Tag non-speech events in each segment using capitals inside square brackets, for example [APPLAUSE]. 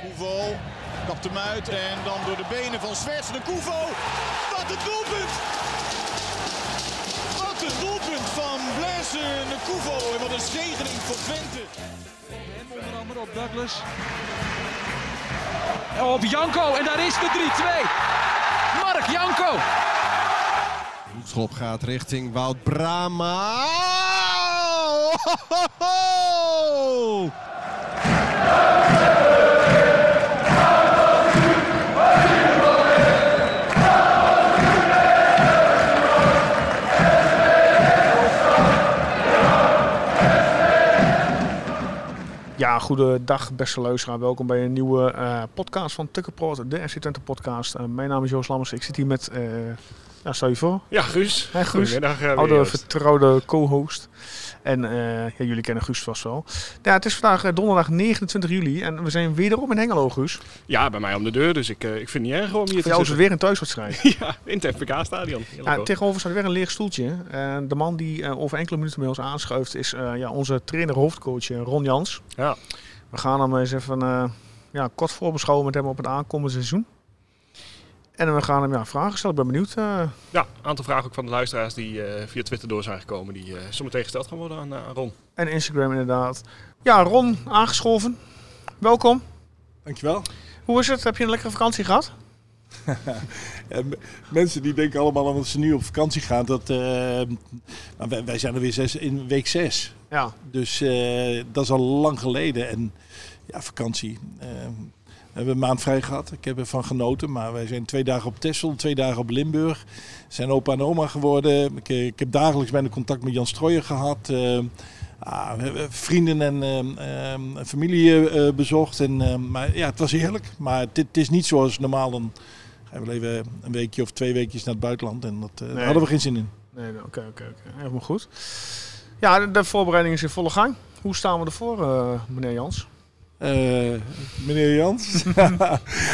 Koevo kapt hem uit en dan door de benen van Zwerts de Koevo. Wat een doelpunt! Wat een doelpunt van Blaise de Koevo en wat een zegening voor Twente. En onder andere op Douglas. Op Janko en daar is de 3-2. Mark Janko. Hoekschop gaat richting Wout Brama. Ja, goedendag beste luisteraar. Welkom bij een nieuwe eh, podcast van Tukkenproot, de FC Twente podcast. Eh, mijn naam is Joost Lammers. Ik zit hier met, eh ja, stel je voor, Ja, Guus. Hey, Guus. Goedemiddag. eh, oude vertrouwde co-host. En eh, ja, jullie kennen Guus vast wel. Ja, het is vandaag eh, donderdag 29 juli en we zijn wederom in Hengelo, Guus. Ja, bij mij om de deur, dus ik, ik vind het niet erg om hier Voor te jou is het zitten. weer een thuiswedstrijd. [LAUGHS] Ja, in het FPK-stadion. Ja, tegenover staat weer een leeg stoeltje. En de man die over enkele minuten bij ons aanschuift is ja, onze trainer-hoofdcoach Ron Jans. Ja. We gaan hem eens even ja, kort voorbeschouwen met hem op het aankomende seizoen. En we gaan hem ja, vragen stellen. Ik ben benieuwd. eh, Ja, een aantal vragen ook van de luisteraars die eh, via Twitter door zijn gekomen, die eh zometeen gesteld gaan worden aan, aan Ron. en Instagram inderdaad. Ja, Ron, aangeschoven. Welkom. Dankjewel. Hoe is het? Heb je een lekkere vakantie gehad? [LAUGHS] Mensen die denken allemaal dat ze nu op vakantie gaan. Dat, eh, maar wij, wij zijn er weer zes, in week 6. Ja. Dus eh, dat is al lang geleden. En ja, vakantie. We hebben een maand vrij gehad. Ik heb ervan genoten. Maar wij zijn twee dagen op Texel, twee dagen op Limburg. Zijn opa en oma geworden. Ik, eh, ik heb dagelijks bijna contact met Jan Strooijer gehad. Eh, ah, we hebben vrienden en eh, eh, familie bezocht. En, maar ja, het was heerlijk. Maar het, het is niet zoals normaal. Dan gaan we even een weekje of twee weekjes naar het buitenland. En dat, daar hadden we geen zin in. Nee, oké, oké, oké. Helemaal goed. Ja, de, de voorbereiding is in volle gang. Hoe staan we ervoor, meneer Jans? Eh, meneer Jans? [LAUGHS]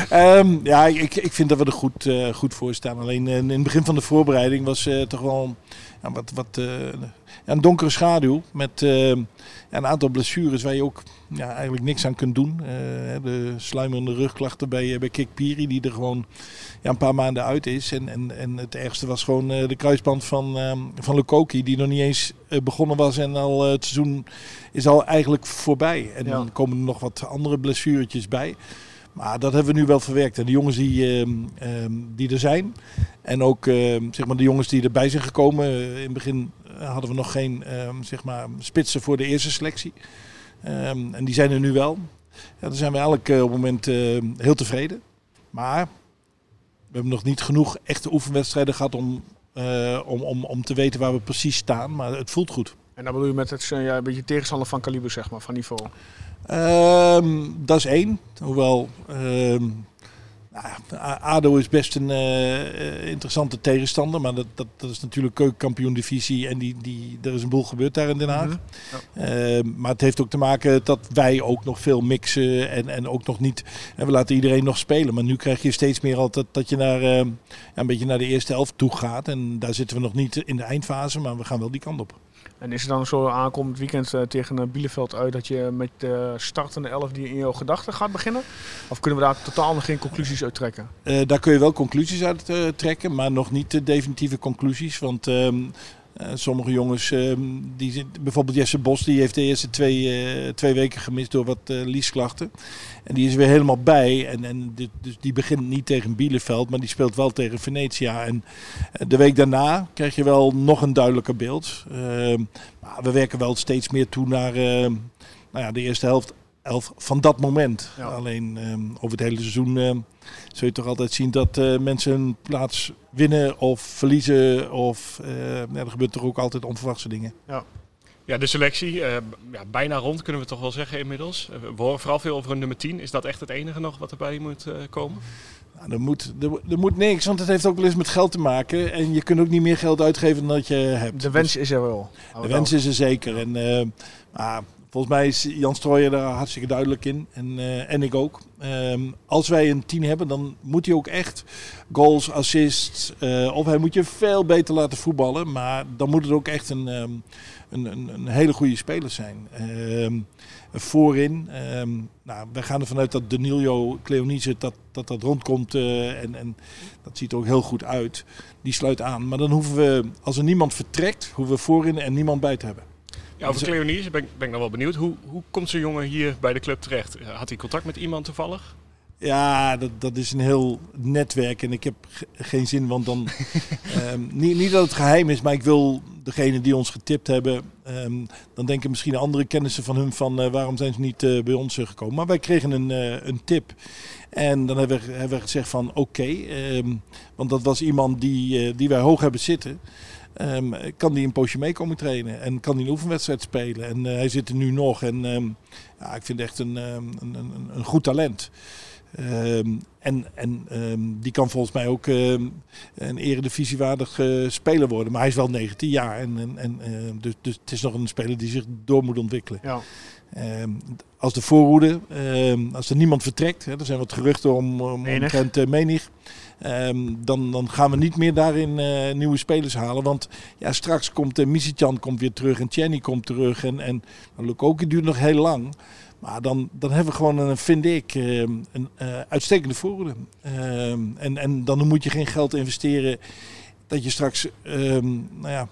Ehm, ja, ik, ik vind dat we er goed, eh, goed voor staan. Alleen eh, in het begin van de voorbereiding was toch wel wat, wat, een donkere schaduw. Met eh, ja, een aantal blessures waar je ook ja, eigenlijk niks aan kunt doen. Eh, de sluimerende rugklachten bij, eh, bij Kik Piri, die er gewoon ja, een paar maanden uit is. En, en, en het ergste was gewoon eh, de kruisband van, ehm van Lukoki, die nog niet eens begonnen was. En al het seizoen is al eigenlijk voorbij. En Ja. dan komen er nog wat andere blessuretjes bij. Maar dat hebben we nu wel verwerkt. En de jongens die, ehm, ehm, die er zijn. En ook ehm, zeg maar de jongens die erbij zijn gekomen. eh, in het begin eh, hadden we nog geen zeg maar spitsen voor de eerste selectie. En die zijn er nu wel. Ja, daar zijn we eigenlijk eh, op het moment heel tevreden. Maar we hebben nog niet genoeg echte oefenwedstrijden gehad om, om, om, om te weten waar we precies staan. Maar het voelt goed. En dan bedoel je met het, eh, ja, een beetje tegenstander van kaliber, zeg maar, van niveau. Ehm, dat is één. Hoewel, ehm, nou ADO is best een eh, eh, interessante tegenstander. Maar dat, dat, dat is natuurlijk keukenkampioen divisie. En die, die, er is een boel gebeurd daar in Den Haag. Mhm. Ehm, maar het heeft ook te maken dat wij ook nog veel mixen. En, en ook nog niet... En we laten iedereen nog spelen. Maar nu krijg je steeds meer altijd dat je naar, ja, een beetje naar de eerste elf toe gaat. En daar zitten we nog niet in de eindfase. Maar we gaan wel die kant op. En is het dan zo aankomend weekend eh, tegen eh, Bielefeld uit dat je met de startende elf die in jouw gedachten gaat beginnen? Of kunnen we daar totaal nog geen conclusies uit trekken? Eh, daar kun je wel conclusies uit trekken, maar nog niet de definitieve conclusies. Want eh, sommige jongens, ehm, die, bijvoorbeeld Jesse Bos, die heeft de eerste twee, eh, twee weken gemist door wat eh, liesklachten. En die is weer helemaal bij. En, en dit, dus die begint niet tegen Bielefeld, maar die speelt wel tegen Venetia. En de week daarna krijg je wel nog een duidelijker beeld. Ehm, maar we werken wel steeds meer toe naar ehm, nou ja, de eerste helft elf van dat moment. Ja. Alleen ehm, over het hele seizoen ehm, zul je toch altijd zien dat eh, mensen een plaats winnen of verliezen. Of eh, ja, er gebeurt toch ook altijd onverwachte dingen. Ja, de selectie, eh, ja, bijna rond kunnen we toch wel zeggen inmiddels. We horen vooral veel over een nummer 10. Is dat echt het enige nog wat erbij moet eh, komen? Nou, er, moet, er, er moet niks, want het heeft ook wel eens met geld te maken. En je kunt ook niet meer geld uitgeven dan dat je hebt. De wens is er wel. Dus de wens is er zeker. En, maar volgens mij is Jan Strooijer daar hartstikke duidelijk in. En, eh, en ik ook. Ehm, als wij een 10 hebben, dan moet hij ook echt goals, assists. eh, of hij moet je veel beter laten voetballen. Maar dan moet het ook echt een, ehm, een, een, een hele goede speler zijn. We voorin. Nou, wij gaan ervan uit dat Danilo Cleonice dat, dat dat rondkomt eh, en, en dat ziet er ook heel goed uit. Die sluit aan. Maar dan hoeven we, als er niemand vertrekt, hoeven we voorin en niemand bij te hebben. Ja, over Cleonice ben, ben ik nog wel benieuwd. Hoe, hoe komt zo'n jongen hier bij de club terecht? Had hij contact met iemand toevallig? Ja, dat, dat is een heel netwerk en ik heb geen zin, want dan. [LAUGHS] Ehm, niet, niet dat het geheim is, maar ik wil degene die ons getipt hebben. Ehm, dan denken misschien andere kennissen van hun van uh, waarom zijn ze niet uh, bij ons gekomen. Maar wij kregen een, een tip. En dan hebben we, hebben we gezegd van oké, okay, um, want dat was iemand die, die wij hoog hebben zitten. Um, kan die een poosje mee komen trainen en kan die een oefenwedstrijd spelen. En hij zit er nu nog en ja, ik vind echt een, een, een, een goed talent. En en die kan volgens mij ook een eredivisiewaardig uh, speler worden. Maar hij is wel 19 jaar. En, en, en, uh, dus, dus het is nog een speler die zich door moet ontwikkelen. Ja. Als de voorhoede, als er niemand vertrekt, hè, er zijn wat geruchten om, om omtrent uh, Menig. dan, dan gaan we niet meer daarin uh, nieuwe spelers halen. Want ja, straks komt uh, Misicjan komt weer terug en Chenny komt terug. En, en nou, Lukoki duurt nog heel lang. Maar dan, dan hebben we gewoon, een, vind ik, een uitstekende voorhoede. En, en dan moet je geen geld investeren dat je straks um, nou ja,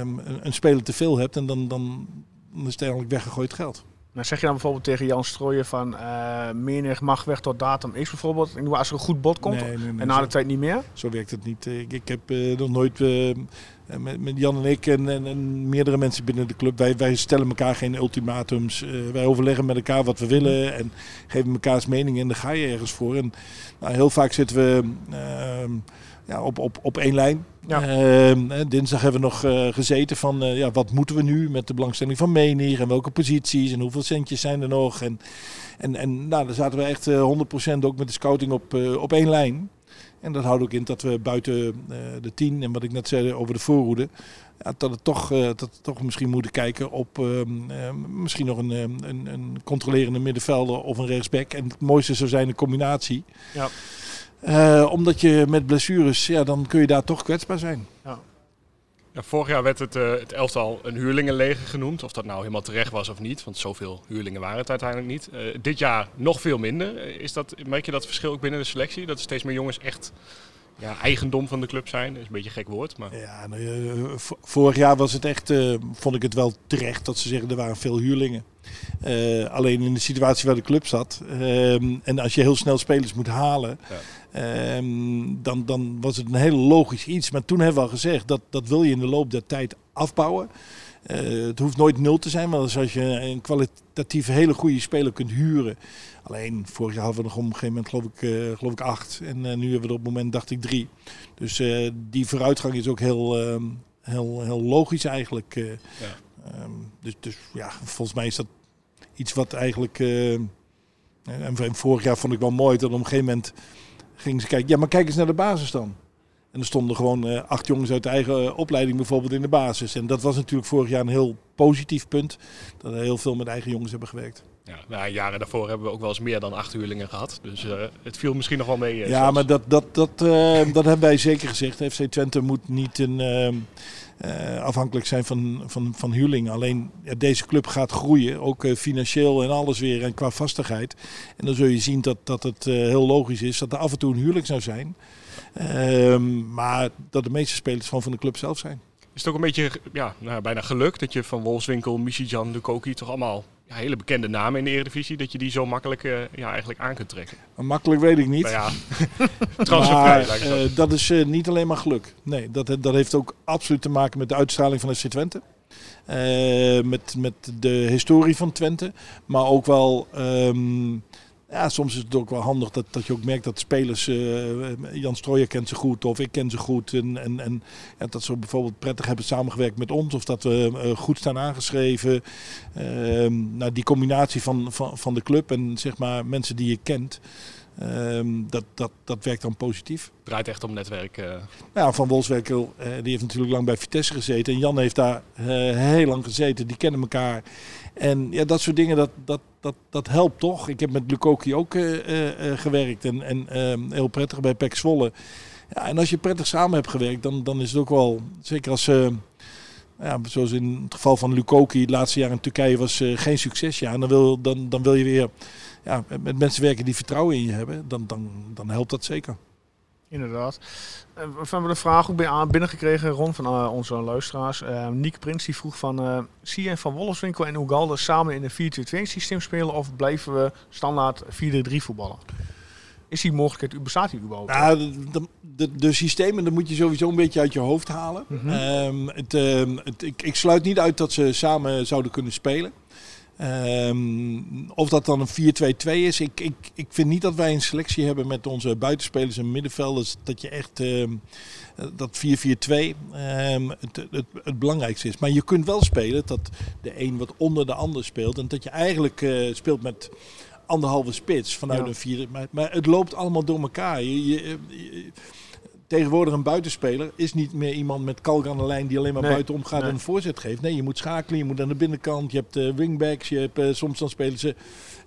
um, een, een, speler te veel hebt. En dan, dan, dan is het eigenlijk weggegooid geld. Nou, zeg je dan bijvoorbeeld tegen Jan Strooien van uh, menig mag weg tot datum X bijvoorbeeld? Als er een goed bod komt nee, nee, nee, en na de tijd niet meer? Zo werkt het niet. Ik, ik heb uh, nog nooit uh, met, met, Jan en ik en, en, en, meerdere mensen binnen de club, wij, wij stellen elkaar geen ultimatums. wij overleggen met elkaar wat we willen en geven elkaars mening en dan ga je ergens voor. En nou, heel vaak zitten we ja, op, op, op één lijn. Ja. Uh, dinsdag hebben we nog uh, gezeten van uh, ja, wat moeten we nu met de belangstelling van Menir en welke posities en hoeveel centjes zijn er nog. En, en, en nou, daar zaten we echt uh, 100% ook met de scouting op, op één lijn. En dat houdt ook in dat we buiten de 10 en wat ik net zei over de voorhoede, ja, dat, het toch, dat we toch misschien moeten kijken op ehm, misschien nog een, een, een controlerende middenvelder of een rechtsback. En het mooiste zou zijn een combinatie. Ja. Uh, omdat je met blessures, ja, dan kun je daar toch kwetsbaar zijn. Ja. Ja, vorig jaar werd het, uh, het elftal een huurlingenleger genoemd. Of dat nou helemaal terecht was of niet. Want zoveel huurlingen waren het uiteindelijk niet. Uh, dit jaar nog veel minder. Is dat, merk je dat verschil ook binnen de selectie? Dat er steeds meer jongens echt ja, eigendom van de club zijn. Dat is een beetje een gek woord. Maar... Ja, nou, vorig jaar was het echt, vond ik het wel terecht dat ze zeggen er waren veel huurlingen. Uh, alleen in de situatie waar de club zat. Uh, en als je heel snel spelers moet halen. Ja. Um, dan, dan was het een heel logisch iets. Maar toen hebben we al gezegd dat dat wil je in de loop der tijd afbouwen. Uh, het hoeft nooit nul te zijn, maar als je een kwalitatief hele goede speler kunt huren. Alleen vorig jaar hadden we nog op een gegeven moment geloof ik, uh, geloof ik acht. En uh, nu hebben we er op het moment dacht ik drie. Dus die vooruitgang is ook heel, ehm, heel, heel logisch eigenlijk. Ja. Um, dus, dus ja, volgens mij is dat iets wat eigenlijk... en vorig jaar vond ik wel mooi dat op een gegeven moment gingen ze kijken. Ja, maar kijk eens naar de basis dan. En er stonden gewoon uh, acht jongens uit de eigen uh, opleiding bijvoorbeeld in de basis. En dat was natuurlijk vorig jaar een heel positief punt. Dat we heel veel met eigen jongens hebben gewerkt. Ja, nou, jaren daarvoor hebben we ook wel eens meer dan acht huurlingen gehad. Dus uh, het viel misschien nog wel mee. ja, maar dat, dat, dat, dat hebben wij zeker gezegd. FC Twente moet niet een uh, afhankelijk zijn van, van, van huurlingen. Alleen ja, deze club gaat groeien, ook uh, financieel en alles weer en qua vastigheid. En dan zul je zien dat, dat het uh, heel logisch is dat er af en toe een huurling zou zijn. Ehm, maar dat de meeste spelers van, van de club zelf zijn. Is het ook een beetje ja, nou, bijna geluk dat je van Wolfswinkel, Michijan, Lukoki toch allemaal ja, hele bekende namen in de Eredivisie, dat je die zo makkelijk uh, ja, eigenlijk aan kunt trekken. Makkelijk weet ik niet. Nou ja, [LAUGHS] [LAUGHS] transfervrij. maar, uh, dat is uh, niet alleen maar geluk. Nee, dat, dat heeft ook absoluut te maken met de uitstraling van FC Twente. met, met de historie van Twente. Maar ook wel um, ja, soms is het ook wel handig dat, dat je ook merkt dat spelers, uh, Jan Strooijer kent ze goed of ik ken ze goed. En, en, en ja, dat ze bijvoorbeeld prettig hebben samengewerkt met ons of dat we uh, goed staan aangeschreven. Uh, nou, die combinatie van, van, van de club en zeg maar mensen die je kent. Um, dat, dat, dat werkt dan positief. Het draait echt om netwerk. Uh... Ja, Van Wolfswerkel, uh, die heeft natuurlijk lang bij Vitesse gezeten. En Jan heeft daar uh, heel lang gezeten. Die kennen elkaar. En ja, dat soort dingen, dat, dat, dat, dat helpt toch. Ik heb met Lukoki ook gewerkt. En, en ehm, heel prettig bij Pek Zwolle. Ja, en als je prettig samen hebt gewerkt, dan, dan is het ook wel... Zeker als ja, zoals in het geval van Lukoki het laatste jaar in Turkije was geen succes. Dan wil, dan, dan wil je weer ja, met mensen werken die vertrouwen in je hebben. Dan, dan, dan helpt dat zeker. Inderdaad. Uh, we hebben de vraag ook binnengekregen, Ron, van uh, onze luisteraars. Uh, Niek Prins die vroeg van, zie je Van Wolfswinkel en Ugalde samen in een 4-2-2 systeem spelen of blijven we standaard 4-3 voetballen? Is die mogelijkheid, bestaat die überhaupt? Ja, de, de, de, systemen, dat moet je sowieso een beetje uit je hoofd halen. Mm -hmm. het, um, het, ik, ik, sluit niet uit dat ze samen zouden kunnen spelen. Um, of dat dan een 4-2-2 is. Ik, ik, ik vind niet dat wij een selectie hebben met onze buitenspelers en middenvelders. Dat je echt um, dat 4-4-2 um, het, het, het, belangrijkste is. Maar je kunt wel spelen dat de een wat onder de ander speelt. En dat je eigenlijk uh, speelt met anderhalve spits vanuit ja. een vier. Maar, maar, het loopt allemaal door elkaar. Je, je, je, tegenwoordig een buitenspeler is niet meer iemand met kalk aan de lijn die alleen maar nee, buiten omgaat nee. en een voorzet geeft. Nee, je moet schakelen, je moet aan de binnenkant, je hebt uh, wingbacks, je hebt, uh, soms dan spelen ze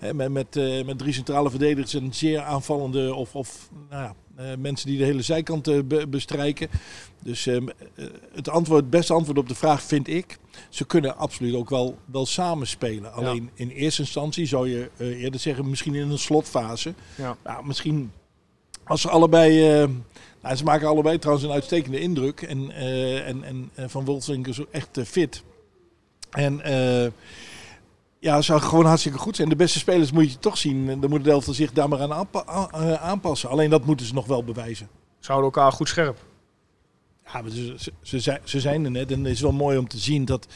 uh, met, met, met, drie centrale verdedigers en zeer aanvallende of, of nou ja, mensen die de hele zijkant be bestrijken. Dus ehm, het, antwoord, het beste antwoord op de vraag vind ik, ze kunnen absoluut ook wel, wel samen spelen. Alleen ja. in eerste instantie zou je eerder zeggen, misschien in een slotfase. Ja. Nou, misschien als ze allebei ze maken allebei trouwens een uitstekende indruk. En, uh, en, en Van Wolfswinkel is echt uh, fit. En ja, zou gewoon hartstikke goed zijn. De beste spelers moet je toch zien. Dan moet de Delft zich daar maar aan aanpa aanpassen. Alleen dat moeten ze nog wel bewijzen. Zouden elkaar goed scherp? Ja, ze, ze, ze, ze zijn er net. En het is wel mooi om te zien dat...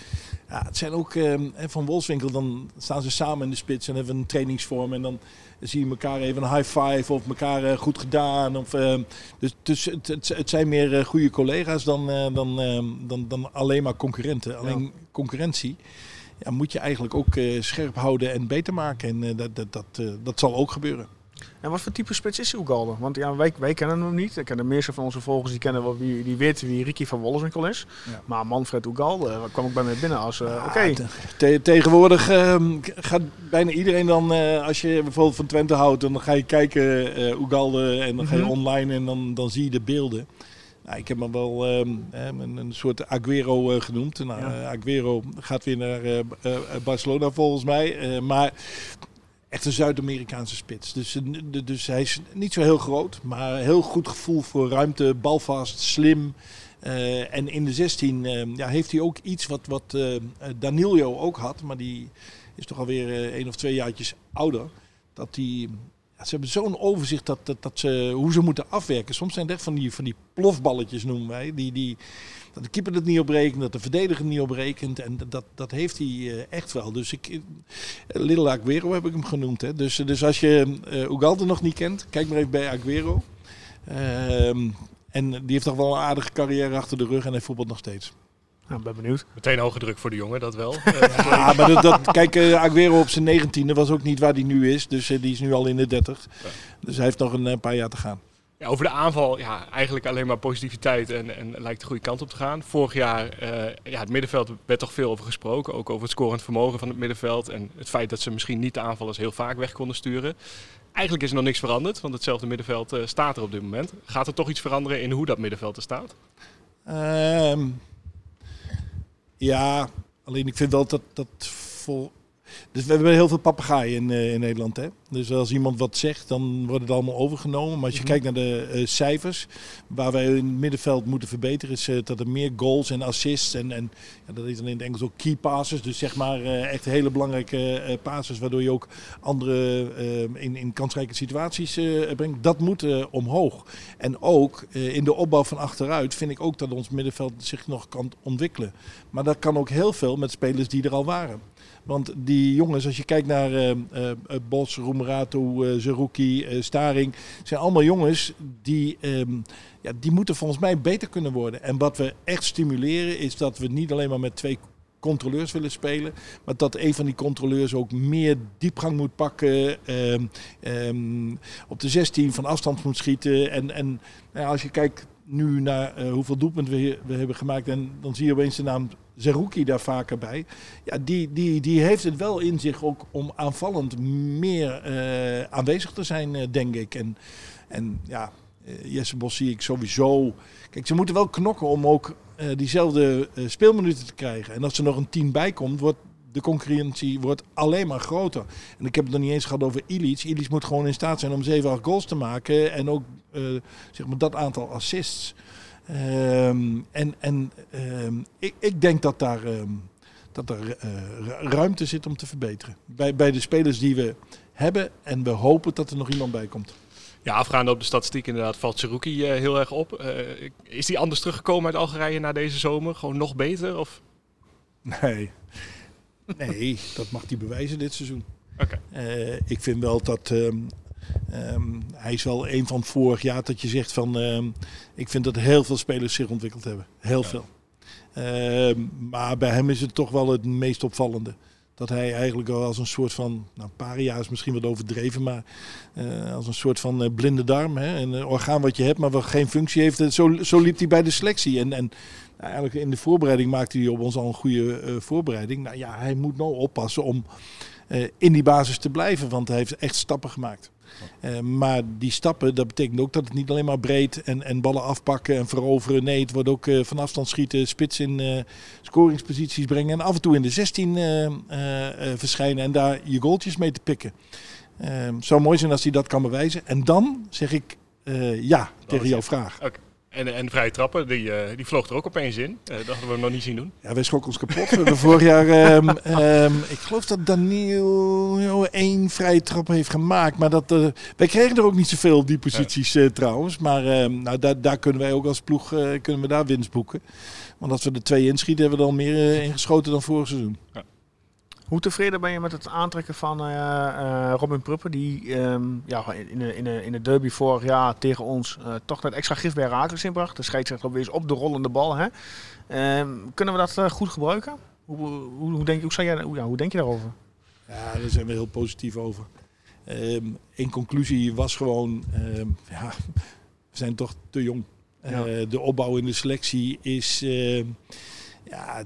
Ja, het zijn ook van Wolfswinkel. Dan staan ze samen in de spits en hebben een trainingsvorm. En dan zie je elkaar even een high five of elkaar uh, goed gedaan. Of, uh, dus dus het, het, het, zijn meer uh, goede collega's dan, dan, dan, dan alleen maar concurrenten. Alleen ja. concurrentie ja, moet je eigenlijk ook scherp houden en beter maken. En dat, dat, dat, dat zal ook gebeuren. En wat voor type spits is Ugalde? Want ja, wij, wij kennen hem niet. Ik ken de meeste van onze volgers die kennen wel wie, die weten wie Ricky van Wolfswinkel is. Ja. Maar Manfred Ugalde kwam ook bij mij binnen als uh, ja, oké. Te, te, tegenwoordig uh, gaat bijna iedereen dan, uh, als je bijvoorbeeld van Twente houdt, dan ga je kijken Ugalde en dan ga je mm -hmm. online en dan, dan zie je de beelden. Nou, ik heb hem wel een, een soort Aguero genoemd. Nou, ja. Aguero gaat weer naar Barcelona volgens mij. maar echt een Zuid-Amerikaanse spits. Dus, dus hij is niet zo heel groot, maar heel goed gevoel voor ruimte, balvast, slim. Uh, en in de 16 uh, ja, heeft hij ook iets wat, wat Danilo ook had, maar die is toch alweer één of twee jaartjes ouder. Dat die, ze hebben zo'n overzicht dat, dat, dat ze, hoe ze moeten afwerken. Soms zijn het echt van die, van die plofballetjes, noemen wij. Die, die, dat de keeper het niet oprekent, dat de verdediger niet oprekent. En dat, dat heeft hij uh, echt wel. Dus ik, uh, Little Aguero heb ik hem genoemd. Hè. Dus, dus als je uh, Ugalde nog niet kent, kijk maar even bij Aguero. Ehm, en die heeft toch wel een aardige carrière achter de rug en hij voetbalt nog steeds. Nou, ben benieuwd. Meteen hoge druk voor de jongen, dat wel. [LAUGHS] ja, maar dat, dat, kijk, uh, Aguero op zijn negentiende was ook niet waar hij nu is. Dus uh, die is nu al in de dertig. Ja. Dus hij heeft nog een paar jaar te gaan. Over de aanval, ja, eigenlijk alleen maar positiviteit en, en lijkt de goede kant op te gaan. Vorig jaar, uh, ja, het middenveld werd toch veel over gesproken. Ook over het scorend vermogen van het middenveld. En het feit dat ze misschien niet de aanvallers heel vaak weg konden sturen. Eigenlijk is er nog niks veranderd, want hetzelfde middenveld uh, staat er op dit moment. Gaat er toch iets veranderen in hoe dat middenveld er staat? Um, ja, alleen ik vind wel dat dat vol, dus we hebben heel veel papegaaien in, uh, in Nederland. Hè? Dus als iemand wat zegt, dan wordt het allemaal overgenomen. Maar als je mm -hmm. kijkt naar de uh, cijfers, waar wij in het middenveld moeten verbeteren, is uh, dat er meer goals en assists en, en ja, dat is dan in het Engels ook key passes. Dus zeg maar echt hele belangrijke passes, waardoor je ook andere in, in kansrijke situaties brengt. Dat moet omhoog. En ook in de opbouw van achteruit vind ik ook dat ons middenveld zich nog kan ontwikkelen. Maar dat kan ook heel veel met spelers die er al waren. Want die jongens, als je kijkt naar uh, uh, Bos, Roemerato, uh, Staring, zijn allemaal jongens die, um, ja, die moeten volgens mij beter kunnen worden. En wat we echt stimuleren is dat we niet alleen maar met twee controleurs willen spelen. Maar dat een van die controleurs ook meer diepgang moet pakken. Um, um, op de 16 van afstand moet schieten. En, en nou ja, als je kijkt nu naar hoeveel doelpunten we, we hebben gemaakt. En dan zie je opeens de naam Zerouki daar vaker bij. Ja, die, die, die heeft het wel in zich ook om aanvallend meer uh, aanwezig te zijn, uh, denk ik. En, en ja, eh, Jesse Bos zie ik sowieso. Kijk, ze moeten wel knokken om ook eh, diezelfde eh, speelminuten te krijgen. En als er nog een 10 bij komt, wordt de concurrentie wordt alleen maar groter. En ik heb het nog niet eens gehad over Illich. Illich moet gewoon in staat zijn om 7, 8 goals te maken. En ook eh, zeg maar dat aantal assists. Ehm, en en ehm, ik, ik denk dat daar, ehm, dat er eh, ru- ruimte zit om te verbeteren. Bij, bij de spelers die we hebben. En we hopen dat er nog iemand bij komt. Ja, afgaande op de statistiek inderdaad valt Seruki eh, heel erg op. Eh, is hij anders teruggekomen uit Algerije na deze zomer? Gewoon nog beter? Of? Nee. Nee, dat mag hij bewijzen dit seizoen. Oké. Eh, ik vind wel dat ehm, hij is wel een van vorig jaar dat je zegt van ehm, ik vind dat heel veel spelers zich ontwikkeld hebben. Heel veel. Ehm, maar bij hem is het toch wel het meest opvallende. Dat hij eigenlijk al als een soort van, nou paria is misschien wat overdreven, maar eh, als een soort van eh, blinde darm. Hè? Een eh, orgaan wat je hebt, maar wat geen functie heeft. Zo, zo liep hij bij de selectie. En, en nou, eigenlijk in de voorbereiding maakte hij op ons al een goede voorbereiding. Nou ja, hij moet nou oppassen om in die basis te blijven, want hij heeft echt stappen gemaakt. Eh, maar die stappen, dat betekent ook dat het niet alleen maar breed en, en ballen afpakken en veroveren. Nee, het wordt ook eh, van afstand schieten, spits in eh, scoringsposities brengen. En af en toe in de 16 eh, eh, eh, verschijnen en daar je goaltjes mee te pikken. Eh, Het zou mooi zijn als hij dat kan bewijzen. En dan zeg ik eh, ja tegen jouw vraag. En, en de vrije trappen, die, eh, die vloog er ook opeens in. Eh, dat hadden we nog niet zien doen. Ja, wij schrokken ons kapot. We hebben vorig jaar, ehm, [LAUGHS] ehm, ik geloof dat Daniel één vrije trap heeft gemaakt. Maar dat, eh, wij kregen er ook niet zoveel op die posities trouwens. Maar ehm, nou, daar, daar kunnen wij ook als ploeg kunnen we daar winst boeken. Want als we er twee inschieten, hebben we dan meer ingeschoten dan vorig seizoen. Hoe tevreden ben je met het aantrekken van eh, eh, Robin Pruppen, die ehm, ja, in, de, in, de, in de derby vorig jaar tegen ons eh, toch net extra gif bij Herakles inbracht. De scheidsrechter eens op de rollende bal. Hè? Ehm, kunnen we dat goed gebruiken? Hoe, hoe, hoe, denk, hoe, zou jij, hoe, ja, hoe denk je daarover? Ja, daar zijn we heel positief over. Ehm, in conclusie was gewoon, ja, we zijn toch te jong. Ja. de opbouw in de selectie is, ja,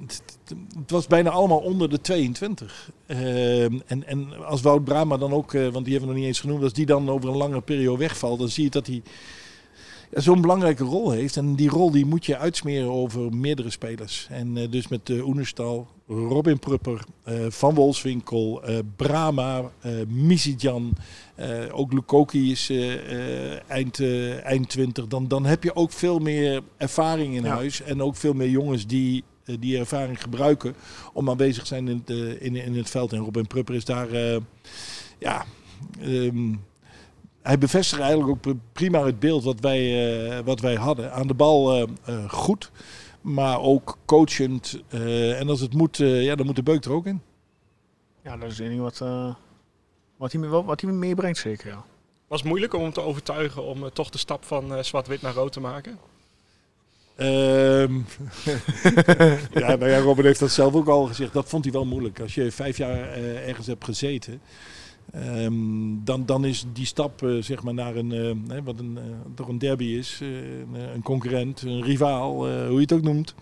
het, was bijna allemaal onder de 22. Ehm, en, en als Wout Brama dan ook, eh, want die hebben we nog niet eens genoemd, als die dan over een langere periode wegvalt, dan zie je dat hij ja, zo'n belangrijke rol heeft. En die rol die moet je uitsmeren over meerdere spelers. En eh, dus met uh, Oenerstal, Robin Prupper, eh, Van Wolfswinkel, eh, Brama, eh Misitjan, eh, ook Lukoki is eh, eh, eind, eh, eind 20. Dan, dan heb je ook veel meer ervaring in Ja. huis. En ook veel meer jongens die eh, die ervaring gebruiken om aanwezig te zijn in het, eh, in, in het veld. En Robin Prupper is daar, eh, ja... ehm, hij bevestigt eigenlijk ook pr- prima het beeld wat wij, eh, wat wij hadden. Aan de bal eh, eh, goed, maar ook coachend. eh, en als het moet, eh, ja, dan moet de beuk er ook in. Ja, dat is het enige wat, eh, wat, hij, wat hij me meebrengt zeker. Ja. Was het moeilijk om hem te overtuigen om eh, toch de stap van eh, zwart-wit naar rood te maken? Ehm, [LAUGHS] ja, nou ja, Robin heeft dat zelf ook al gezegd. Dat vond hij wel moeilijk. Als je vijf jaar eh, ergens hebt gezeten, ehm, dan, dan is die stap eh, zeg maar naar een, eh, wat een, toch een derby is, een, concurrent, een rivaal, hoe je het ook noemt.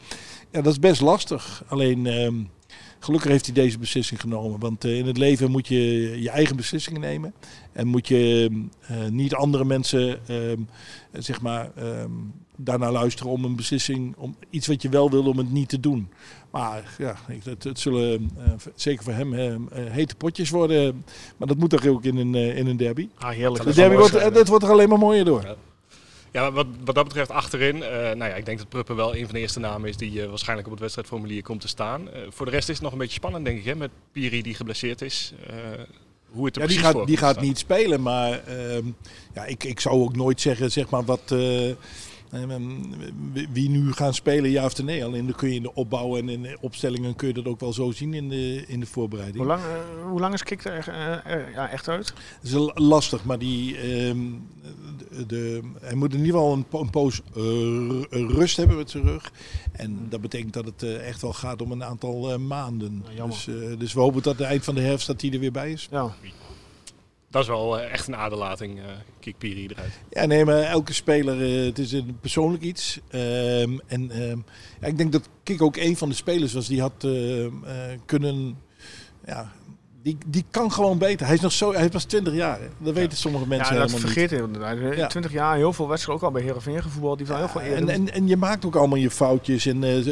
Ja, dat is best lastig. Alleen ehm, gelukkig heeft hij deze beslissing genomen. Want in het leven moet je je eigen beslissingen nemen. En moet je niet andere mensen zeg maar, daarnaar luisteren om een beslissing, om iets wat je wel wil, om het niet te doen. Maar ja, het, het zullen eh, zeker voor hem eh, eh, hete potjes worden. Maar dat moet toch ook in een, eh, in een derby. Ah, heerlijk. De Dat derby wordt, zijn, het wordt er alleen maar mooier door. Ja. Wat, wat dat betreft achterin, eh, nou ja, ik denk dat Pruppen wel een van de eerste namen is die waarschijnlijk op het wedstrijdformulier komt te staan. Eh, voor de rest is het nog een beetje spannend, denk ik, hè, met Piri die geblesseerd is. Eh, hoe het er Ja, die precies gaat, voor die gaat niet spelen, maar ehm, ja, ik, ik zou ook nooit zeggen zeg maar, wat, wie- wie nu gaan spelen, ja of nee. Alleen dan kun je in de opbouw en in de opstellingen kun je dat ook wel zo zien in de, in de voorbereiding. Hoe lang, eh, hoe lang is Kik er eh, er- ja, echt uit? Het is lastig, maar die, ehm, de, de- hij moet in ieder geval een, een poos eh, ru- rust hebben met zijn rug. En dat betekent dat het eh, echt wel gaat om een aantal eh, maanden. Nou, dus, eh, dus we hopen dat het eind van de herfst dat hij er weer bij is. Ja. Dat is wel eh, echt een aderlating, eh kick Piri eruit. Ja, nee, maar elke speler, eh, het is een persoonlijk iets. Ehm, en ehm, ja, ik denk dat Kik ook een van de spelers was die had ehm, eh, kunnen, ja, die, die kan gewoon beter. Hij is nog zo, hij pas 20 jaar. Hè. Dat weten sommige mensen ja, dat helemaal vergeet je inderdaad. In Ja. 20 jaar heel veel wedstrijden, ook al bij Heerenveen gevoetbald, die van heel veel niet. eerder. En, en, en je maakt ook allemaal je foutjes en eh,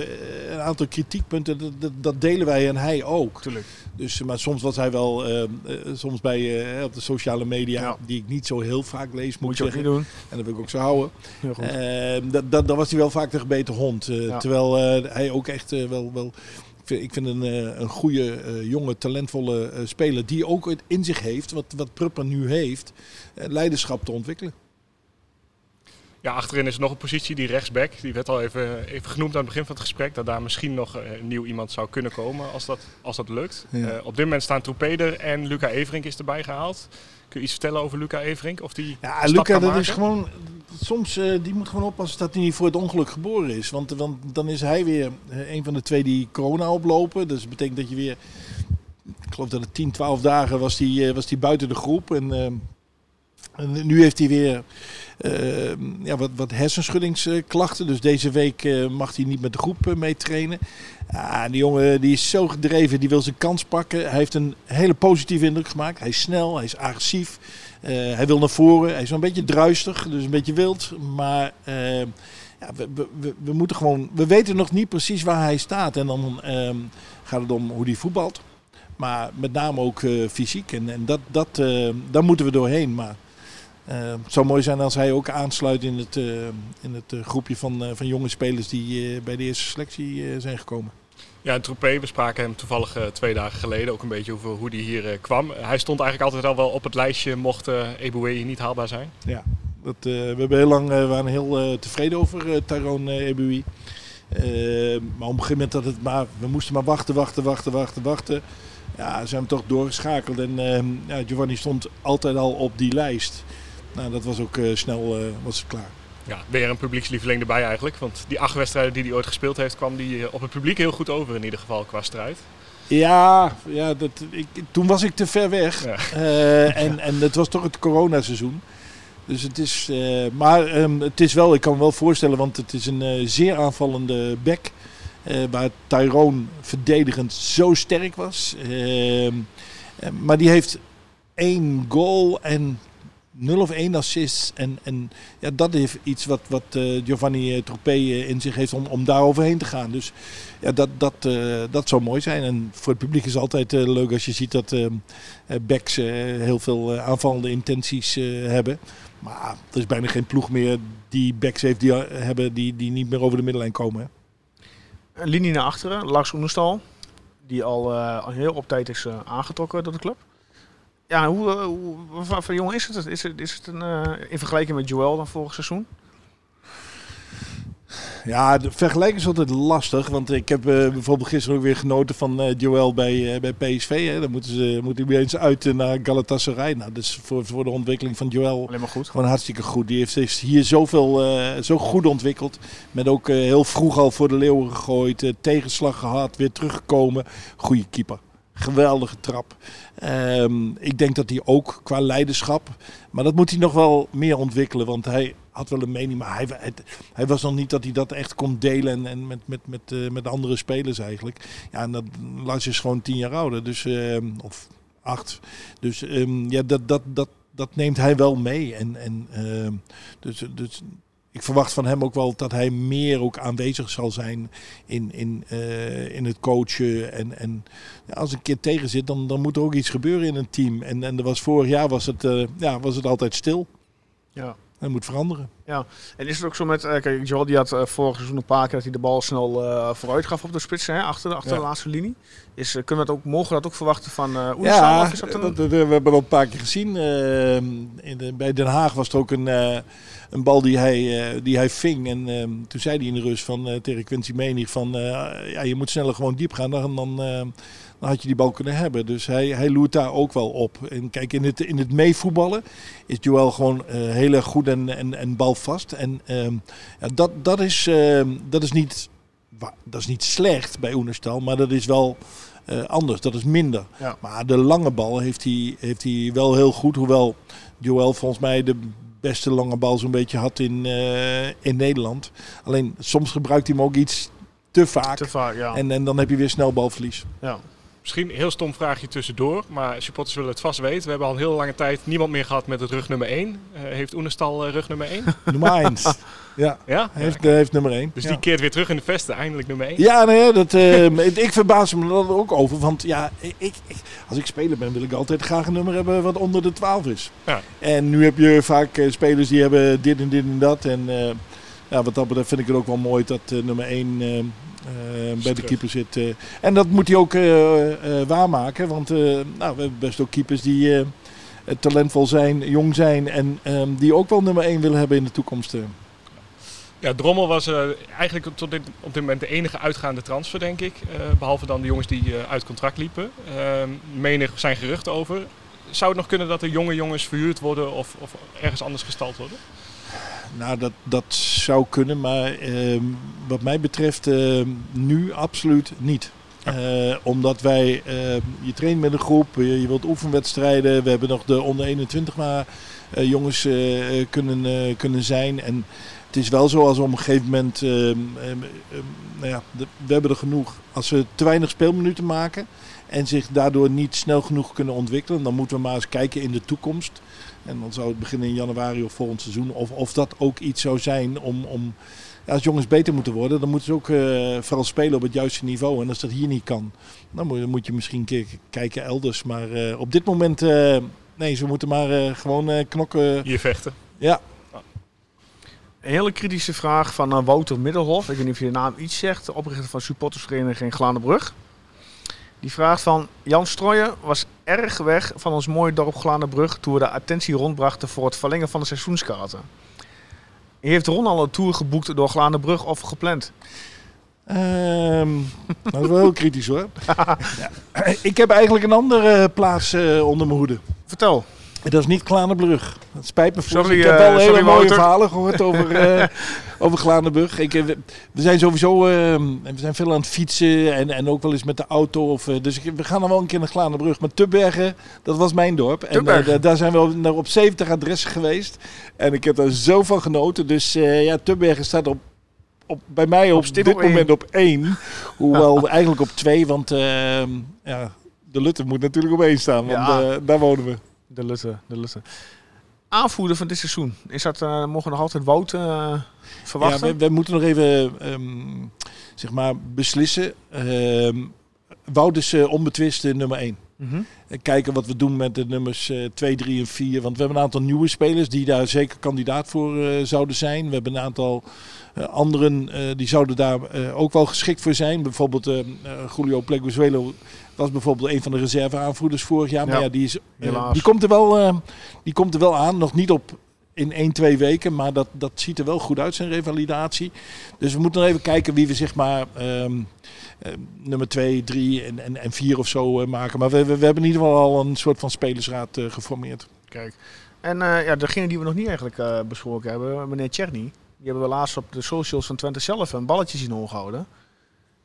een aantal kritiekpunten. Dat, dat, dat delen wij en hij ook. Natuurlijk. Dus, maar soms was hij wel, eh, eh, soms bij eh, op de sociale media, Ja. die ik niet zo heel vaak lees, moet, Moet je ik ook zeggen. niet doen. En dat wil ik ook zo houden. Heel goed. Eh, dat, dat, dat was hij wel vaak de gebeten hond. Eh. Terwijl eh, hij ook echt eh, wel, wel ik vind een, eh, een goede, eh, jonge, talentvolle eh, speler die ook het in zich heeft, wat, wat Prupper nu heeft, leiderschap te ontwikkelen. Ja, achterin is nog een positie, die rechtsback. Die werd al even, even genoemd aan het begin van het gesprek. Dat daar misschien nog eh, een nieuw iemand zou kunnen komen als dat, als dat lukt. Ja. Eh, op dit moment staan Troepeder en Luca Everink is erbij gehaald. Kun je iets vertellen over Luca Everink? Of die Ja, Luca, dat maken? is gewoon. Soms eh, die moet gewoon oppassen dat hij niet voor het ongeluk geboren is. Want, want dan is hij weer een van de twee die corona oplopen. Dus dat betekent dat je weer. Ik geloof dat het 10, 12 dagen was die, was die buiten de groep. En, eh, en nu heeft hij weer eh, ja, wat, wat hersenschuddingsklachten. Dus deze week eh, mag hij niet met de groep eh, mee trainen. Ja, die jongen die is zo gedreven, die wil zijn kans pakken. Hij heeft een hele positieve indruk gemaakt. Hij is snel, hij is agressief. Hij wil naar voren. Hij is een beetje druistig, dus een beetje wild. Maar ja, we, we, we, moeten gewoon. We weten nog niet precies waar hij staat. En dan ehm, gaat het om hoe hij voetbalt. Maar met name ook fysiek. En, en dat, dat, daar moeten we doorheen. Maar het zou mooi zijn als hij ook aansluit in het, eh, in het eh, groepje van, eh, van jonge spelers die bij de eerste selectie zijn gekomen. Ja, en Troepé, we spraken hem toevallig twee dagen geleden ook een beetje over hoe hij hier kwam. Hij stond eigenlijk altijd al wel op het lijstje mocht uh, Eboué niet haalbaar zijn. Ja, dat, we hebben heel lang, waren heel tevreden over Tyrone uh, Eboué. maar op een gegeven moment dat het maar, we moesten maar wachten, wachten, wachten, wachten, wachten. Ja, zijn we toch doorgeschakeld en ja, Giovanni stond altijd al op die lijst. Nou, dat was ook eh, snel was het klaar. Ja, weer een publiekslieveling erbij eigenlijk. Want die acht wedstrijden die hij ooit gespeeld heeft, kwam die eh, op het publiek heel goed over in ieder geval qua strijd. Ja, ja dat, ik, toen was ik te ver weg. Ja. Uh, en, [LAUGHS] en het was toch het coronaseizoen. Dus het is, uh, maar um, het is wel, ik kan me wel voorstellen, want het is een uh, zeer aanvallende back. waar Tyrone verdedigend zo sterk was. Ehm, maar die heeft één goal en 0 of 1 assist. En, en ja, dat is iets wat, wat uh, Giovanni uh, Troepé uh, in zich heeft om, om daar overheen te gaan. Dus ja, dat, dat, dat zou mooi zijn. En voor het publiek is het altijd leuk als je ziet dat backs heel veel aanvallende intenties hebben. Maar er is bijna geen ploeg meer die backs heeft die, hebben die, die niet meer over de middenlijn komen. Hè? Linie naar achteren, Lars Oenestal. Die al, al heel op tijd is aangetrokken door de club. Ja, hoe, hoe, wat voor jongen is het? Is het, is het een, uh, in vergelijking met Joel dan vorig seizoen? Ja, de vergelijking is altijd lastig. Want ik heb uh, bijvoorbeeld gisteren ook weer genoten van uh, Joel bij, bij PSV. Hè. Dan moeten ze moeten weer eens uit naar Galatasaray. Nou, dat is voor, voor de ontwikkeling van Joel Alleen maar goed. gewoon hartstikke goed. Die heeft zich hier zoveel, zo goed ontwikkeld. Met ook heel vroeg al voor de leeuwen gegooid. tegenslag gehad, weer teruggekomen. Goede keeper geweldige trap. Um, ik denk dat hij ook qua leiderschap, maar dat moet hij nog wel meer ontwikkelen, want hij had wel een mening, maar hij, hij, was nog niet dat hij dat echt kon delen en, en met, met, met, uh, met andere spelers eigenlijk. Ja, en dat Lars is gewoon tien jaar ouder, dus um, of acht. Dus um, ja, dat, dat, dat, dat neemt hij wel mee. En, en dus, dus ik verwacht van hem ook wel dat hij meer ook aanwezig zal zijn in, in, uh, in het coachen. En, en ja, als een keer tegen zit, dan, dan moet er ook iets gebeuren in een team. En, en er was vorig jaar was het, uh, ja, was het altijd stil. Ja. Dat moet veranderen. Ja, en is het ook zo met, uh, kijk, Joel die had uh, vorig seizoen een paar keer dat hij de bal snel uh, vooruit gaf op de spits, hè, achter, achter ja. de laatste linie. Is, kunnen we dat ook, mogen we dat ook verwachten van uh? Ja, dat dat, we hebben al een paar keer gezien. In de, bij Den Haag was er ook een, een bal die hij, uh, die hij ving. En uh, toen zei hij in de rust van, uh, tegen Quincy Menig van, uh, ja, je moet sneller gewoon diep gaan. Dan, dan, dan had je die bal kunnen hebben. Dus hij, hij loert daar ook wel op. En kijk, in het, in het meevoetballen is Joel gewoon heel erg goed en, en, en balvast. En uh, ja, dat, dat, is, uh, dat, is niet, dat is niet slecht bij Oenerstal, maar dat is wel uh, anders. Dat is minder. Ja. Maar de lange bal heeft hij, heeft hij wel heel goed. Hoewel Joel volgens mij de beste lange bal zo'n beetje had in, uh, in Nederland. Alleen soms gebruikt hij hem ook iets te vaak. Te vaak, ja. En, en dan heb je weer snel balverlies. ja. Misschien een heel stom vraagje tussendoor, maar supporters willen het vast weten. We hebben al een hele lange tijd niemand meer gehad met het rug nummer 1. Uh, heeft Oenestal uh, rug nummer 1? [LAUGHS] nummer 1. ja, ja? Hij heeft, uh, heeft nummer 1. Dus ja. die keert weer terug in de vesten, eindelijk nummer 1? Ja, nee, dat, [LAUGHS] ik verbaas me er ook over. Want ja, ik, ik, als ik speler ben, wil ik altijd graag een nummer hebben wat onder de 12 is. Ja. En nu heb je vaak spelers die hebben dit en dit en dat. En ja, wat dat betreft vind ik het ook wel mooi dat nummer 1 uh, bij de keeper zit. Uh, en dat moet hij ook uh, waarmaken. Want nou, we hebben best ook keepers die talentvol zijn, jong zijn. En um, die ook wel nummer 1 willen hebben in de toekomst. Ja, Drommel was eigenlijk tot dit, op dit moment de enige uitgaande transfer, denk ik. behalve dan de jongens die uit contract liepen. Ehm, menig zijn geruchten over. Zou het nog kunnen dat er jonge jongens verhuurd worden of, of ergens anders gestald worden? Nou, dat, dat zou kunnen, maar uh, wat mij betreft uh, nu absoluut niet. Uh, omdat wij, je traint met een groep, je, je, wilt oefenwedstrijden. We hebben nog de onder 21 maar jongens kunnen, kunnen zijn. En het is wel zo als op een gegeven moment, ehm, nou ja, de, we hebben er genoeg. Als we te weinig speelminuten maken en zich daardoor niet snel genoeg kunnen ontwikkelen, dan moeten we maar eens kijken in de toekomst. En dan zou het beginnen in januari of volgend seizoen. Of, of dat ook iets zou zijn om, om ja, als jongens beter moeten worden, dan moeten ze ook uh, vooral spelen op het juiste niveau. En als dat hier niet kan, dan moet, dan moet je misschien een keer kijken elders. Maar uh, op dit moment, uh, nee, ze moeten maar gewoon knokken. Hier vechten. Ja. Een hele kritische vraag van Wouter Middelhof. Ik weet niet of je de naam iets zegt. Oprichter van supportersvereniging Glanenbrug. Die vraagt van Jan Strooijen was erg weg van ons mooie dorp Glanenbrug toen we de attentie rondbrachten voor het verlengen van de seizoenskaarten. Heeft Ron al een tour geboekt door Glanenbrug of gepland? Um, [LAUGHS] dat is wel heel kritisch hoor. [LAUGHS] ja. Ik heb eigenlijk een andere plaats uh, onder mijn hoede. Vertel. Dat is niet Glanenbrug. Dat spijt me voor. Sorry, ik heb wel uh, hele sorry, mooie Wouter. verhalen gehoord over, uh, [LAUGHS] over. Ik, we, we zijn sowieso we zijn veel aan het fietsen en, en ook wel eens met de auto. Of, dus we gaan dan wel een keer naar Glanenbrug. Maar Tubbergen, dat was mijn dorp. En daar zijn we naar op 70 adressen geweest. En ik heb daar zo van genoten. Dus ja, Tubbergen staat op op, bij mij op, op dit op moment op één. Hoewel [LAUGHS] eigenlijk op twee, want uh, ja, de Lutte moet natuurlijk op één staan. Want ja. uh, daar wonen we. De Lutte, de Lutte. Aanvoerder van dit seizoen. Is dat, uh, mogen we nog altijd Wout verwachten? Ja, we, we, moeten nog even um, zeg maar beslissen. Um, Wout is onbetwist nummer één. Mm -hmm. Kijken wat we doen met de nummers 2, 3 en 4. Want we hebben een aantal nieuwe spelers die daar zeker kandidaat voor uh, zouden zijn. We hebben een aantal uh, anderen uh, die zouden daar ook wel geschikt voor zijn. Bijvoorbeeld Julio Pleguezuelo was bijvoorbeeld een van de reserveaanvoerders vorig jaar. Ja. Maar ja, die, is, die, komt er wel, die komt er wel aan. Nog niet op in 1, 2 weken. Maar dat, dat ziet er wel goed uit, zijn revalidatie. Dus we moeten nog even kijken wie we zeg maar um, uh, nummer 2, 3 en, en, en 4 of zo uh, maken. Maar we, we, we, hebben in ieder geval al een soort van spelersraad uh, geformeerd. Kijk. En ja, degene die we nog niet eigenlijk besproken hebben, meneer Tjerny. Die hebben we laatst op de socials van Twente zelf een balletje zien omgehouden.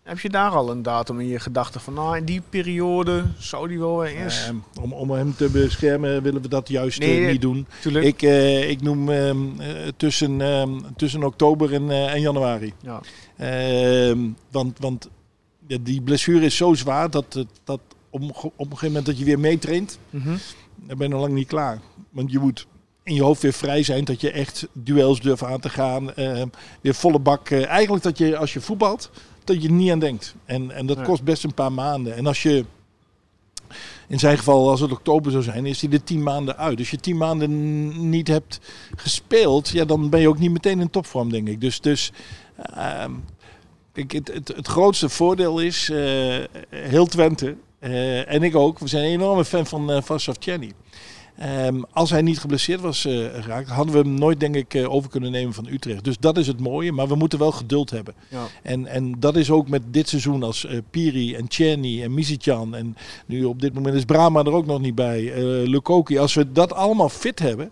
Heb je daar al een datum in je gedachten van, nou, in die periode zou die wel eens... Uh, om, om hem te beschermen willen we dat juist nee, uh, niet doen. Tuurlijk. Ik, uh, ik noem um, tussen, um, tussen oktober en, en januari. Ja. Ehm, want want ja, die blessure is zo zwaar dat, dat op, op een gegeven moment dat je weer meetraint, Mhm. mm -hmm. dan ben je nog lang niet klaar. Want je moet in je hoofd weer vrij zijn, dat je echt duels durft aan te gaan. weer volle bak. eigenlijk dat je als je voetbalt, dat je er niet aan denkt. En, en dat kost best een paar maanden. En als je, in zijn geval als het oktober zou zijn, is hij er tien maanden uit. Dus je tien maanden niet hebt gespeeld, ja, dan ben je ook niet meteen in topvorm, denk ik. Dus, dus ehm, kijk, het, het, het grootste voordeel is, eh, heel Twente, eh, en ik ook, we zijn een enorme fan van uh, Vassaf Ehm, als hij niet geblesseerd was eh, geraakt, hadden we hem nooit, denk ik, eh, over kunnen nemen van Utrecht. Dus dat is het mooie, maar we moeten wel geduld hebben. Ja. En, en dat is ook met dit seizoen als eh, Piri en Tjerni en Misicjan. En nu op dit moment is Brahma er ook nog niet bij. Lukoki. Als we dat allemaal fit hebben,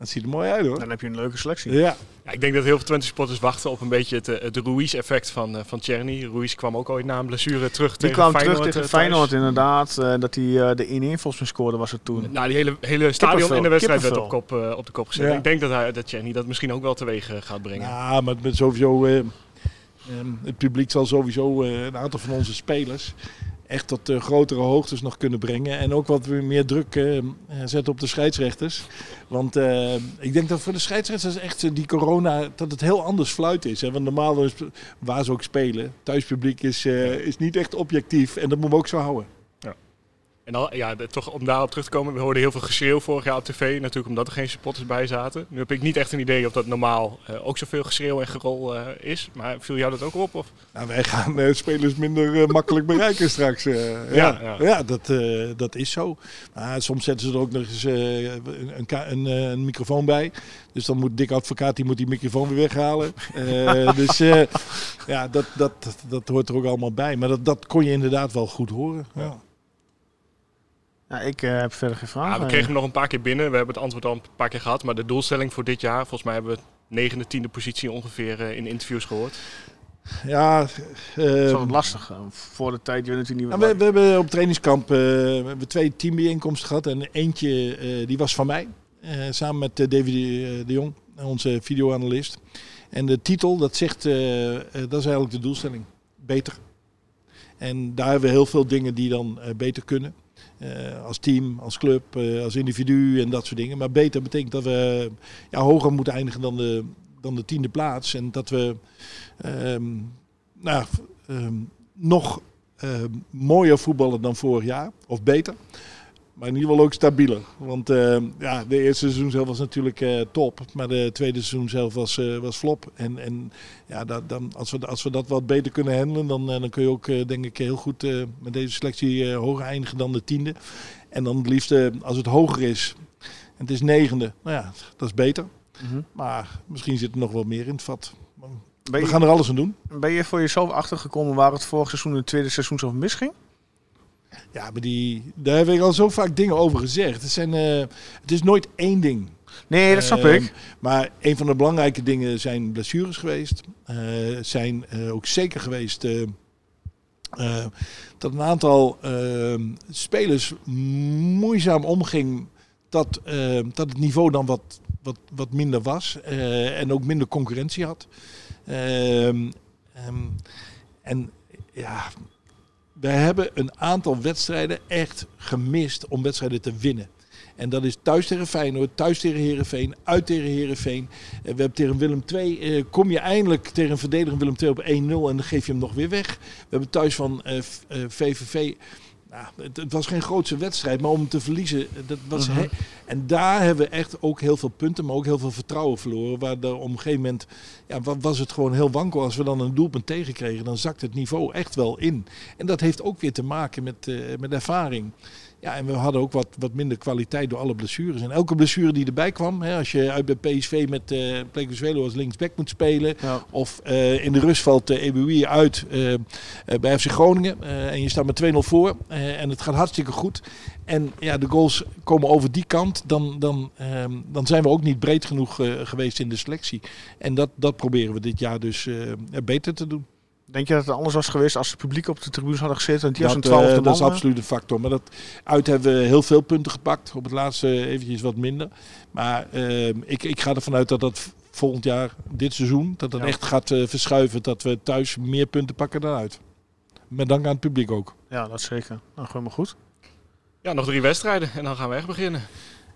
dat ziet er mooi uit hoor. Dan heb je een leuke selectie. Ja, Ja, ik denk dat heel veel Twente supporters wachten op een beetje het, eh, het Ruiz-effect van, eh, van Tjerni. Ruiz kwam ook ooit na een blessure terug Die tegen kwam Feyenoord. terug tegen eh, thuis. Feyenoord inderdaad. eh, dat hij eh, de 1-1 volgens mij scoorde was het toen. Nou, die hele, hele stadion in de wedstrijd werd op, kop, eh, op de kop gezet. Ja. Ik denk dat, hij, dat Tjerni dat misschien ook wel teweeg gaat brengen. ja maar met sowieso. eh, ehm, het publiek zal sowieso eh, een aantal van onze spelers. Echt tot eh, grotere hoogtes nog kunnen brengen. En ook wat weer meer druk eh, eh, zetten op de scheidsrechters. Want ik denk dat voor de scheidsrechters echt die corona, dat het heel anders fluit is. Hè? Want normaal is, waar ze ook spelen, thuispubliek is, is niet echt objectief. En dat moeten we ook zo houden. En dan, ja, de- toch om daarop terug te komen, we hoorden heel veel geschreeuw vorig jaar op tv. Natuurlijk omdat er geen supporters bij zaten. Nu heb ik niet echt een idee of dat normaal eh, ook zoveel geschreeuw en gerol eh, is. Maar viel jou dat ook op? Of? Nou, wij gaan eh, spelers minder makkelijk bereiken [LAUGHS] straks. ja, Ja, ja. ja. dat, dat is zo. Maar soms zetten ze er ook nog eens een, een, een, een microfoon bij. Dus dan moet Dick Advocaat die, moet die microfoon weer weghalen. [LAUGHS] Dus ja, dat, dat, dat, dat hoort er ook allemaal bij. Maar dat, dat kon je inderdaad wel goed horen. Ja. Ja, ik eh, heb verder geen vragen. Ja, we kregen hem nog een paar keer binnen. We hebben het antwoord al een paar keer gehad. Maar de doelstelling voor dit jaar, volgens mij hebben we negende, tiende positie ongeveer eh, in interviews gehoord. Ja, eh, is altijd lastig. eh, Voor de tijd, je weet natuurlijk niet Nou, meer we, we hebben op trainingskamp eh, we hebben twee teambijeenkomsten gehad. En eentje eh, die was van mij. eh, samen met David eh, de Jong, onze videoanalist. En de titel, dat zegt, dat is eigenlijk de doelstelling. Beter. En daar hebben we heel veel dingen die dan beter kunnen. Eh, als team, als club, eh, als individu en dat soort dingen. Maar beter betekent dat we ja, hoger moeten eindigen dan de, dan de tiende plaats. En dat we ehm, nou, ehm, nog ehm, mooier voetballen dan vorig jaar. Of beter. Maar in ieder geval ook stabieler. Want ehm, ja, de eerste seizoen zelf was natuurlijk eh, top. Maar de tweede seizoen zelf was, eh, was flop. En, en ja, dat, dan, als, we, als we dat wat beter kunnen handelen, dan, eh, dan kun je ook denk ik heel goed met deze selectie hoger eindigen dan de tiende. En dan het liefst als het hoger is. En het is negende. Nou ja, dat is beter. Mhm. Maar misschien zit er nog wel meer in het vat. We gaan er alles aan doen. ben je voor jezelf achtergekomen waar het vorig seizoen en het tweede seizoen zo misging? Ja, maar die, daar heb ik al zo vaak dingen over gezegd. Het, zijn, eh, het is nooit één ding. Nee, dat snap Ehm, ik. Maar een van de belangrijke dingen zijn blessures geweest. Eh, zijn eh, ook zeker geweest dat een aantal ehm, spelers moeizaam omging dat, ehm, dat het niveau dan wat, wat, wat minder was. en ook minder concurrentie had. En ja, we hebben een aantal wedstrijden echt gemist om wedstrijden te winnen. En dat is thuis tegen Feyenoord, thuis tegen Herenveen, uit tegen Herenveen. We hebben tegen Willem II, eh, kom je eindelijk tegen een verdediger Willem II op 1-0 en dan geef je hem nog weer weg. We hebben thuis van eh, v- eh, VVV, nou, het, het was geen grootse wedstrijd, maar om te verliezen, eh, dat was Mhm. he- en daar hebben we echt ook heel veel punten, maar ook heel veel vertrouwen verloren. Waar er op een gegeven moment ja, wa- was het gewoon heel wankel. Als we dan een doelpunt tegenkregen, dan zakt het niveau echt wel in. En dat heeft ook weer te maken met, eh, met ervaring. Ja, en we hadden ook wat, wat minder kwaliteit door alle blessures. En elke blessure die erbij kwam, hè, als je uit bij PSV met Plekenswelo als linksback moet spelen, Ja. of eh, in de rust valt uh, uit eh, eh, bij FC Groningen en je staat met 2-0 voor en het gaat hartstikke goed. En ja, de goals komen over die kant, dan, dan, ehm, dan zijn we ook niet breed genoeg geweest in de selectie. En dat, dat proberen we dit jaar dus beter te doen. Denk je dat het anders was geweest als het publiek op de tribunes hadden gezeten? En die als een Dat, eh, dat is man? absoluut een factor. Maar dat, uit hebben we heel veel punten gepakt. Op het laatste eventjes wat minder. Maar ehm, ik, ik ga ervan uit dat dat volgend jaar, dit seizoen, dat dat Ja. echt gaat eh, verschuiven. Dat we thuis meer punten pakken dan uit. Met dank aan het publiek ook. Ja, dat zeker. Nou, gewoon maar goed. Ja, nog drie wedstrijden en dan gaan we echt beginnen.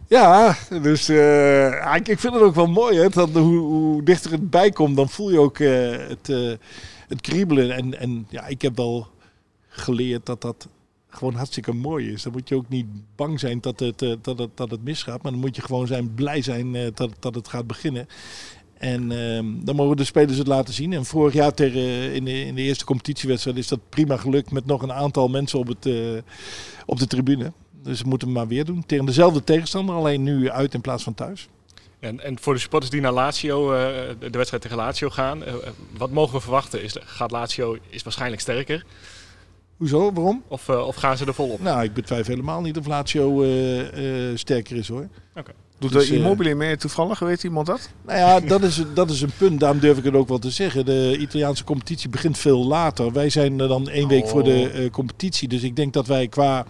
Ja, dus eh, ja, ik, ik vind het ook wel mooi. Hè, dat hoe, hoe dichter het bij komt, dan voel je ook eh, het, eh, het kriebelen. En, en ja, ik heb wel geleerd dat dat gewoon hartstikke mooi is. Dan moet je ook niet bang zijn dat het, eh, dat het, dat het misgaat. Maar dan moet je gewoon zijn, blij zijn eh, dat, dat het gaat beginnen. En ehm, dan mogen de spelers het laten zien. En vorig jaar tegen, in, de, in de eerste competitiewedstrijd is dat prima gelukt met nog een aantal mensen op, het, eh, op de tribune. Dus we moeten het maar weer doen. Tegen dezelfde tegenstander, alleen nu uit in plaats van thuis. En, en voor de supporters die naar Lazio, eh, de wedstrijd tegen Lazio gaan, eh, wat mogen we verwachten? Is, gaat Lazio is waarschijnlijk sterker Hoezo? Waarom? of, eh, of gaan ze er volop? Nou, ik betwijfel helemaal niet of Lazio eh, eh, sterker is hoor. Doet Dus, de eh, Immobile mee toevallig? Weet iemand dat? Nou ja, dat is, dat is een punt. Daarom durf ik het ook wel te zeggen. De Italiaanse competitie begint veel later. Wij zijn er dan één week voor de eh, competitie. Dus ik denk dat wij qua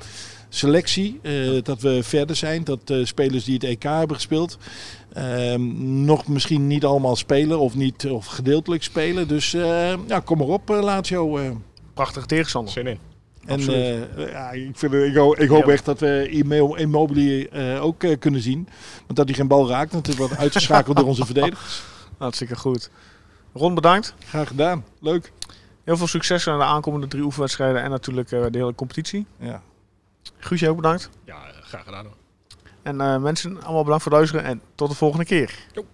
selectie, eh, dat we verder zijn. Dat eh, spelers die het EK hebben gespeeld, ehm, nog misschien niet allemaal spelen of, niet, of gedeeltelijk spelen. Dus eh, ja, kom maar op, Lazio. eh. Prachtige tegenstander. Zin in. En eh, ja, ik, vind, ik, hoop, ik hoop Ja. echt dat we Immo- Immobile eh, ook eh, kunnen zien. Want dat hij geen bal raakt, natuurlijk wordt uitgeschakeld door onze verdedigers. [LAUGHS] Hartstikke goed. Ron, bedankt. Graag gedaan. Leuk. Heel veel succes aan de aankomende drie oefenwedstrijden en natuurlijk eh, de hele competitie. Ja. Guusje ook bedankt. Ja, graag gedaan hoor. En eh, mensen, allemaal bedankt voor het luisteren en tot de volgende keer. Jo.